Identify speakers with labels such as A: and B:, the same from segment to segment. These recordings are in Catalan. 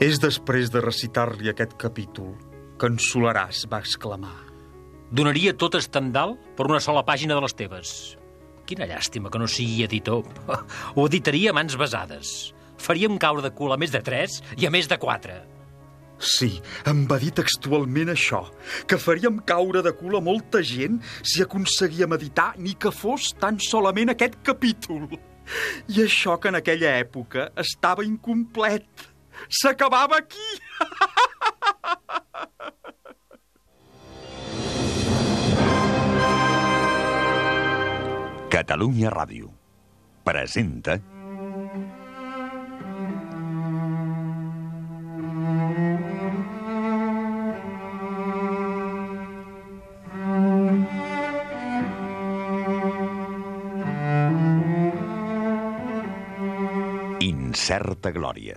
A: És després de recitar-li aquest capítol que ensolaràs, va exclamar.
B: Donaria tot Estendal per una sola pàgina de les teves. Quina llàstima que no sigui editor. Ho editaria a mans besades. Faríem caure de cul a més de tres i a més de quatre.
A: Sí, em va dir textualment això, que faríem caure de cul a molta gent si aconseguíem editar ni que fos tan solament aquest capítol. I això que en aquella època estava incomplet. S'acabava aquí!
C: Catalunya Ràdio presenta Incerta Glòria,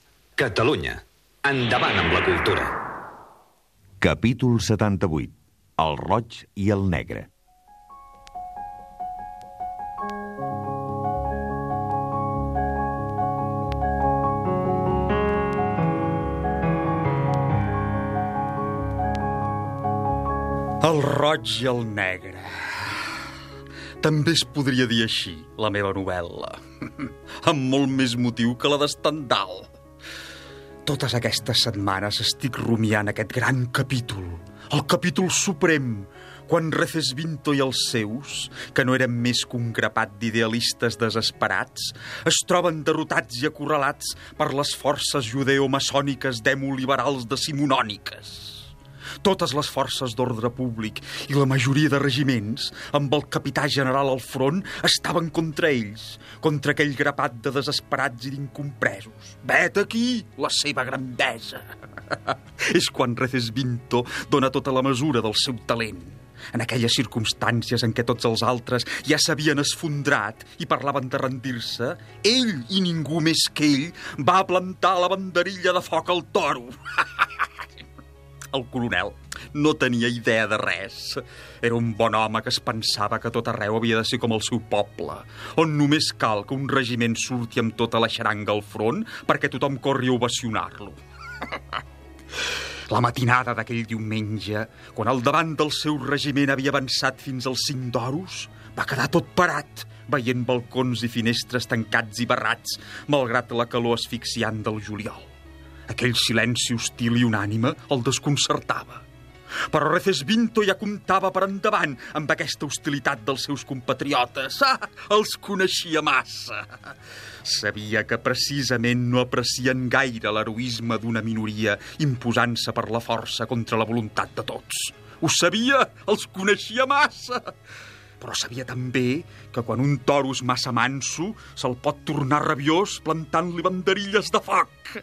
D: Catalunya. Endavant amb la cultura.
C: Capítol 78. El roig i el negre.
A: El roig i el negre. També es podria dir així, la meva novel·la. Amb molt més motiu que la d'Estendal. Totes aquestes setmanes estic rumiant aquest gran capítol, el capítol suprem, quan Recesvinto i els seus, que no eren més que un grapat d'idealistes desesperats, es troben derrotats i acorralats per les forces judeo-maçòniques demoliberals decimonòniques. Totes les forces d'ordre públic i la majoria de regiments, amb el capità general al front, estaven contra ells, contra aquell grapat de desesperats i d'incompresos. Vet aquí la seva grandesa. És quan Recesvinto dona tota la mesura del seu talent. En aquelles circumstàncies en què tots els altres ja s'havien esfondrat i parlaven de rendir-se, ell i ningú més que ell va plantar la banderilla de foc al toro. El coronel no tenia idea de res. Era un bon home que es pensava que tot arreu havia de ser com el seu poble, on només cal que un regiment surti amb tota la xaranga al front perquè tothom corri a ovacionar-lo. La matinada d'aquell diumenge, quan al davant del seu regiment havia avançat fins als cinc d'oros, va quedar tot parat, veient balcons i finestres tancats i barrats, malgrat la calor asfixiant del juliol. Aquell silenci hostil i unànime el desconcertava. Però Recesvinto ja comptava per endavant amb aquesta hostilitat dels seus compatriotes. Ah, els coneixia massa. Sabia que precisament no aprecien gaire l'heroisme d'una minoria imposant-se per la força contra la voluntat de tots. Ho sabia, els coneixia massa. Però sabia també que quan un toro és massa manso se'l pot tornar rabiós plantant-li banderilles de foc.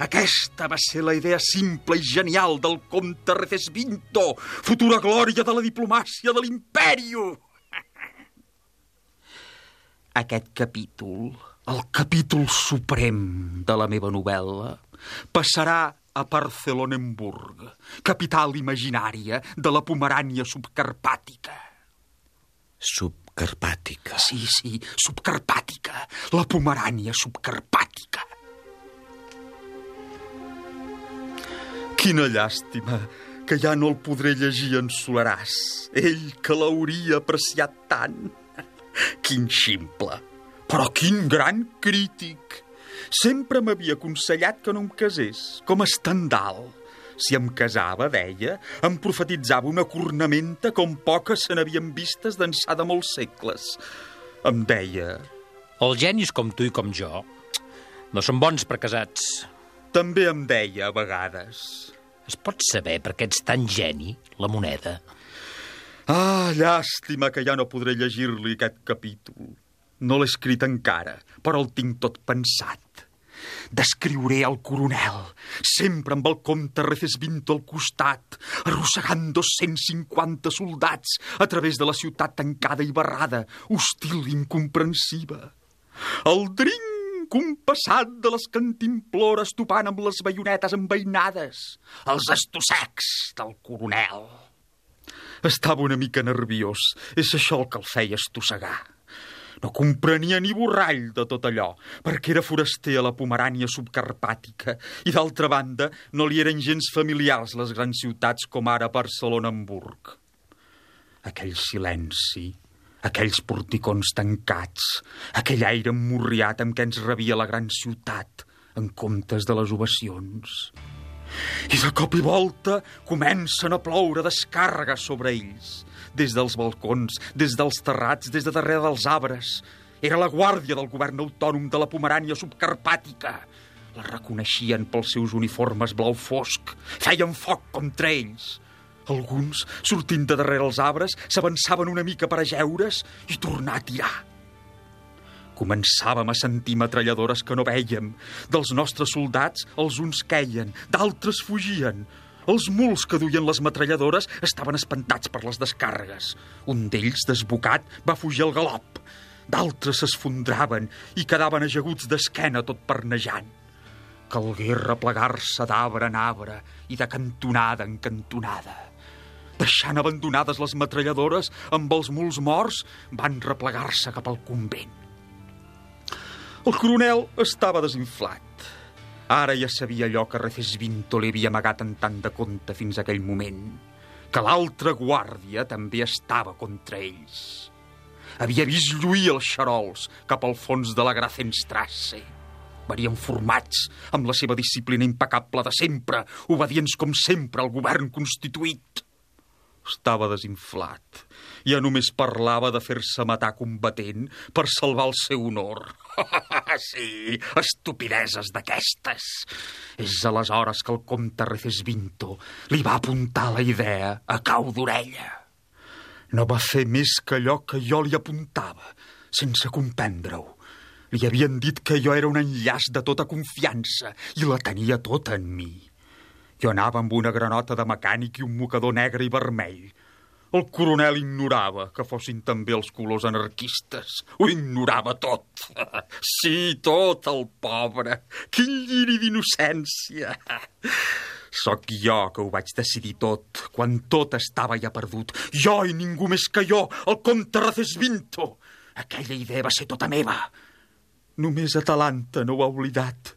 A: Aquesta va ser la idea simple i genial del comte Recesvinto, futura glòria de la diplomàcia de l'impèrio. Aquest capítol, el capítol suprem de la meva novel·la, passarà a Barcelonenburg, capital imaginària de la Pomerània subcarpàtica.
D: Subcarpàtica.
A: Sí, sí, subcarpàtica, la Pomerània subcarpàtica. Quina llàstima que ja no el podré llegir en Solaràs. Ell que l'hauria apreciat tant. Quin ximple, però quin gran crític. Sempre m'havia aconsellat que no em casés, com Estendal. Si em casava, deia, em profetitzava una cornamenta com poques se n'havien vistes d'ençà de molts segles. Em deia...
B: Els genis com tu i com jo no són bons per casats.
A: També em deia, a vegades...
B: Es pot saber per què ets tan geni, la moneda?
A: Ah, llàstima que ja no podré llegir-li aquest capítol. No l'he escrit encara, però el tinc tot pensat. Descriuré el coronel, sempre amb el comte Recesvinto al costat, arrossegant 250 soldats a través de la ciutat tancada i barrada, hostil i incomprensiva. El drinc compassat de les cantimplores topant amb les baionetes envainades, els estossecs del coronel. Estava una mica nerviós, és això el que el feia estossegar. No comprenia ni borrall de tot allò, perquè era foraster a la Pomerània subcarpàtica i, d'altra banda, no li eren gens familiars les grans ciutats com ara Barcelona-Hamburg. Aquell silenci, aquells porticons tancats, aquell aire emmurriat amb què ens rebia la gran ciutat, en comptes de les ovacions. I de cop i volta comencen a ploure descàrregues sobre ells, des dels balcons, des dels terrats, des de darrere dels arbres. Era la guàrdia del govern autònom de la Pomerània subcarpàtica. La reconeixien pels seus uniformes blau fosc. Feien foc contra ells. Alguns, sortint de darrere els arbres, s'avançaven una mica per ajeure's i tornar a tirar. Començàvem a sentir metralladores que no vèiem. Dels nostres soldats, els uns queien, d'altres fugien. Els muls que duien les metralladores estaven espantats per les descàrregues. Un d'ells, desbocat, va fugir al galop. D'altres s'esfondraven i quedaven ajaguts d'esquena tot pernejant. Calgué replegar-se d'arbre en arbre i de cantonada en cantonada. Deixant abandonades les metralladores amb els muls morts, van replegar-se cap al convent. El coronel estava desinflat. Ara ja sabia allò que Recesvinto li havia amagat en tant de compte fins a aquell moment, que l'altra guàrdia també estava contra ells. Havia vist lluir els xarols cap al fons de la Grazenstrasse. Varien formats amb la seva disciplina impecable de sempre, obedients com sempre al govern constituït. Estava desinflat. Ja només parlava de fer-se matar combatent per salvar el seu honor. sí, estupideses d'aquestes. És aleshores que el comte Recesvinto li va apuntar la idea a cau d'orella. No va fer més que allò que jo li apuntava, sense comprendre-ho. Li havien dit que jo era un enllaç de tota confiança i la tenia tota en mi. Jo anava amb una granota de mecànic i un mocador negre i vermell. El coronel ignorava que fossin també els colors anarquistes. Ho ignorava tot. Sí, tot, el pobre. Quin lliri d'innocència. Soc jo que ho vaig decidir tot, quan tot estava ja perdut. Jo i ningú més que jo, el comte Recesvinto. Aquella idea va ser tota meva. Només Atalanta no ho ha oblidat.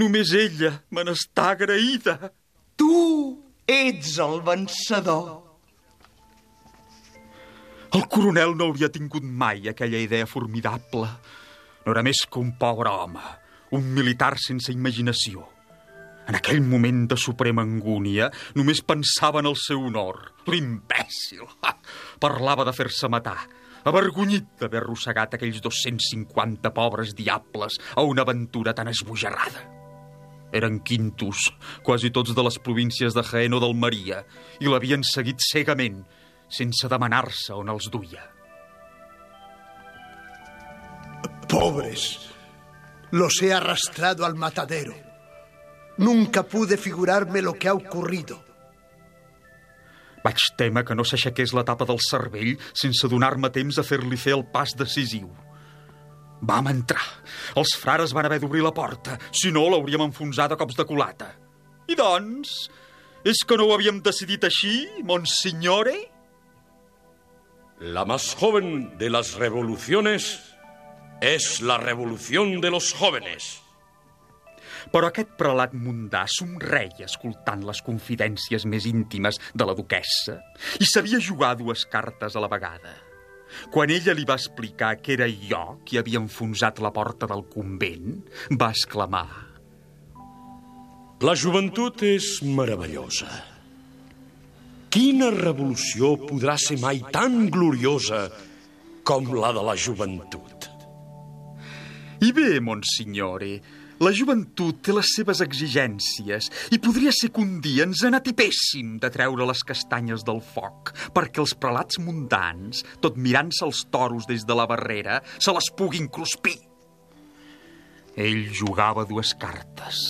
A: Només ella me n'està agraïda.
E: Tu ets el vencedor.
A: El coronel no hauria tingut mai aquella idea formidable. No era més que un pobre home, un militar sense imaginació. En aquell moment de suprema angúnia, només pensava en el seu honor. L'imbècil! Parlava de fer-se matar, avergonyit d'haver arrossegat aquells 250 pobres diables a una aventura tan esbojarrada. Eren quintos, quasi tots de les províncies de Jaén o d'Almeria, i l'havien seguit cegament, sense demanar-se on els duia.
E: Pobres, los he arrastrado al matadero. Nunca pude figurarme lo que ha ocurrido.
A: Vaig témer que no s'aixequés la tapa del cervell sense donar-me temps a fer-li fer el pas decisiu. Vam entrar. Els frares van haver d'obrir la porta, si no l'hauríem enfonsat a cops de culata. I doncs, és que no ho havíem decidit així, monsignore?
F: La más joven de las revoluciones es la revolución de los jóvenes.
A: Però aquest prelat mundà somreia escoltant les confidències més íntimes de la duquessa i sabia jugar dues cartes a la vegada. Quan ella li va explicar que era jo qui havia enfonsat la porta del convent, va exclamar...
F: La joventut és meravellosa. Quina revolució podrà ser mai tan gloriosa com la de la joventut?
A: I bé, monsignore, la joventut té les seves exigències i podria ser que un dia ens anatipéssim de treure les castanyes del foc perquè els prelats mundans, tot mirant-se els toros des de la barrera, se les puguin cruspir. Ell jugava dues cartes.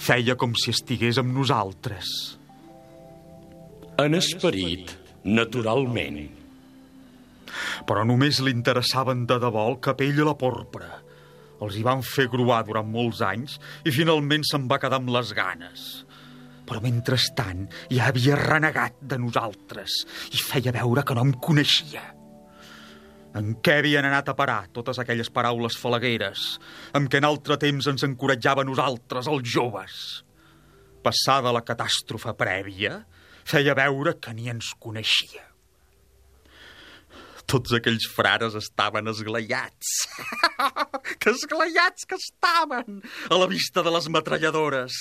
A: Feia com si estigués amb nosaltres.
F: En esperit, naturalment.
A: Però només li interessaven de debò el capell i la porpra. Els hi van fer gruar durant molts anys i finalment se'n va quedar amb les ganes. Però mentrestant ja havia renegat de nosaltres i feia veure que no em coneixia. En què havien anat a parar totes aquelles paraules falagueres amb què en altre temps ens encoratjava nosaltres, els joves? Passada la catàstrofe prèvia, feia veure que ni ens coneixia. Tots aquells frares estaven esglaiats. que esglaiats que estaven a la vista de les metralladores.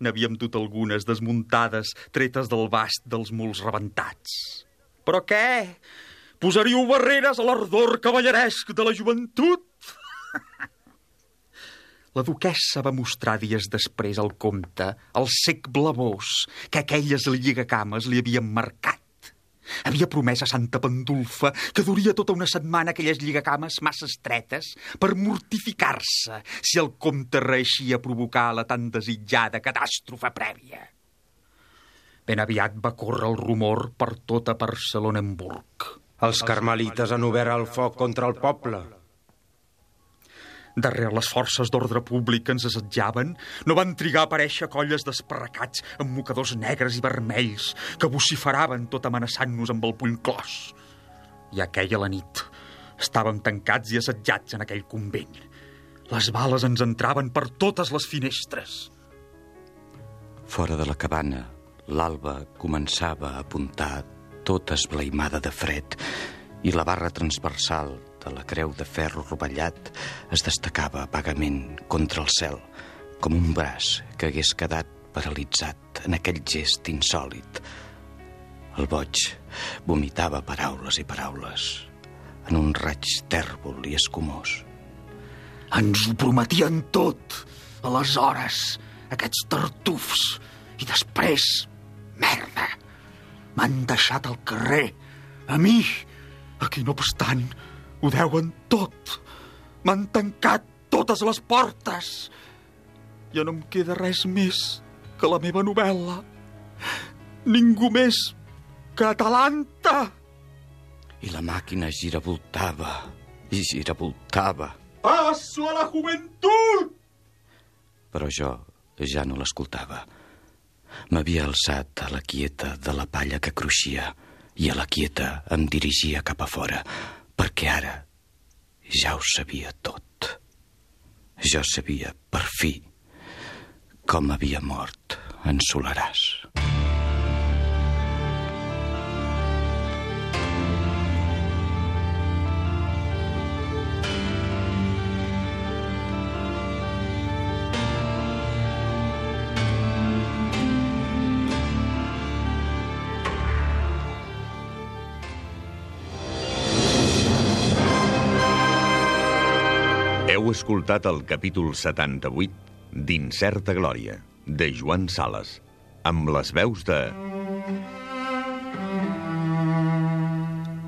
A: N'havíem dut algunes desmuntades, tretes del bast dels muls rebentats. Però què? Posaríeu barreres a l'ardor cavalleresc de la joventut? La duquessa va mostrar dies després al comte el sec blavós que aquelles lligacames li havien marcat. Havia promès a Santa Pandulfa que duria tota una setmana aquelles lligacames massa estretes per mortificar-se si el comte reeixia a provocar la tan desitjada catàstrofe prèvia. Ben aviat va córrer el rumor per tota Barcelonenburg.
G: Els carmelites han obert el foc contra el poble.
A: Darrere les forces d'ordre públic que ens assetjaven, no van trigar a aparèixer colles d'esparracats amb mocadors negres i vermells que vociferaven tot amenaçant-nos amb el puny clos. I aquella la nit estàvem tancats i assetjats en aquell convent. Les bales ens entraven per totes les finestres.
H: Fora de la cabana, l'alba començava a apuntar tota esblaimada de fred i la barra transversal de la creu de ferro rovellat es destacava vagament contra el cel, com un braç que hagués quedat paralitzat en aquell gest insòlid. El boig vomitava paraules i paraules en un raig tèrbol i escumós.
A: Ens ho prometien tot, aleshores, aquests tartufs, i després, merda, m'han deixat al carrer, a mi, a qui no obstant ho deuen tot. M'han tancat totes les portes. Ja no em queda res més que la meva novel·la. Ningú més que Atalanta.
H: I la màquina giravoltava i giravoltava.
A: Passo a la joventut!
H: Però jo ja no l'escoltava. M'havia alçat a la quieta de la palla que cruixia i a la quieta em dirigia cap a fora, perquè ara ja ho sabia tot. Jo sabia, per fi, com havia mort en Solaràs.
C: Escoltat el capítol 78 d'Incerta Glòria, de Joan Sales, amb les veus de...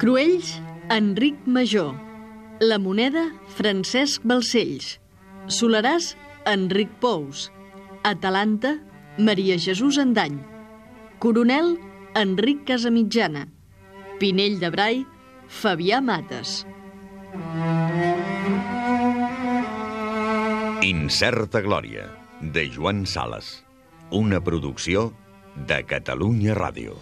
I: Cruells, Enric Major. La moneda, Francesc Balcells. Solaràs, Enric Pous. Atalanta, Maria Jesús Andany. Coronel, Enric Casamitjana. Pinell de Brai, Fabià Mates.
C: Incerta Glòria, de Joan Sales. Una producció de Catalunya Ràdio.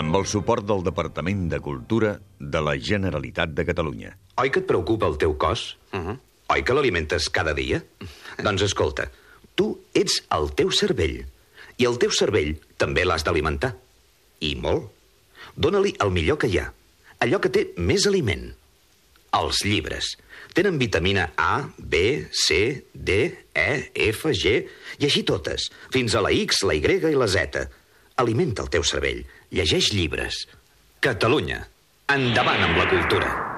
C: Amb el suport del Departament de Cultura de la Generalitat de Catalunya.
D: Oi que et preocupa el teu cos? Uh -huh. Oi que l'alimentes cada dia? doncs escolta, tu ets el teu cervell. I el teu cervell també l'has d'alimentar. I molt. Dóna-li el millor que hi ha. Allò que té més aliment. Els llibres. Tenen vitamina A, B, C, D, E, F, G, i així totes, fins a la X, la Y i la Z. Alimenta el teu cervell. Llegeix llibres. Catalunya. Endavant amb la cultura.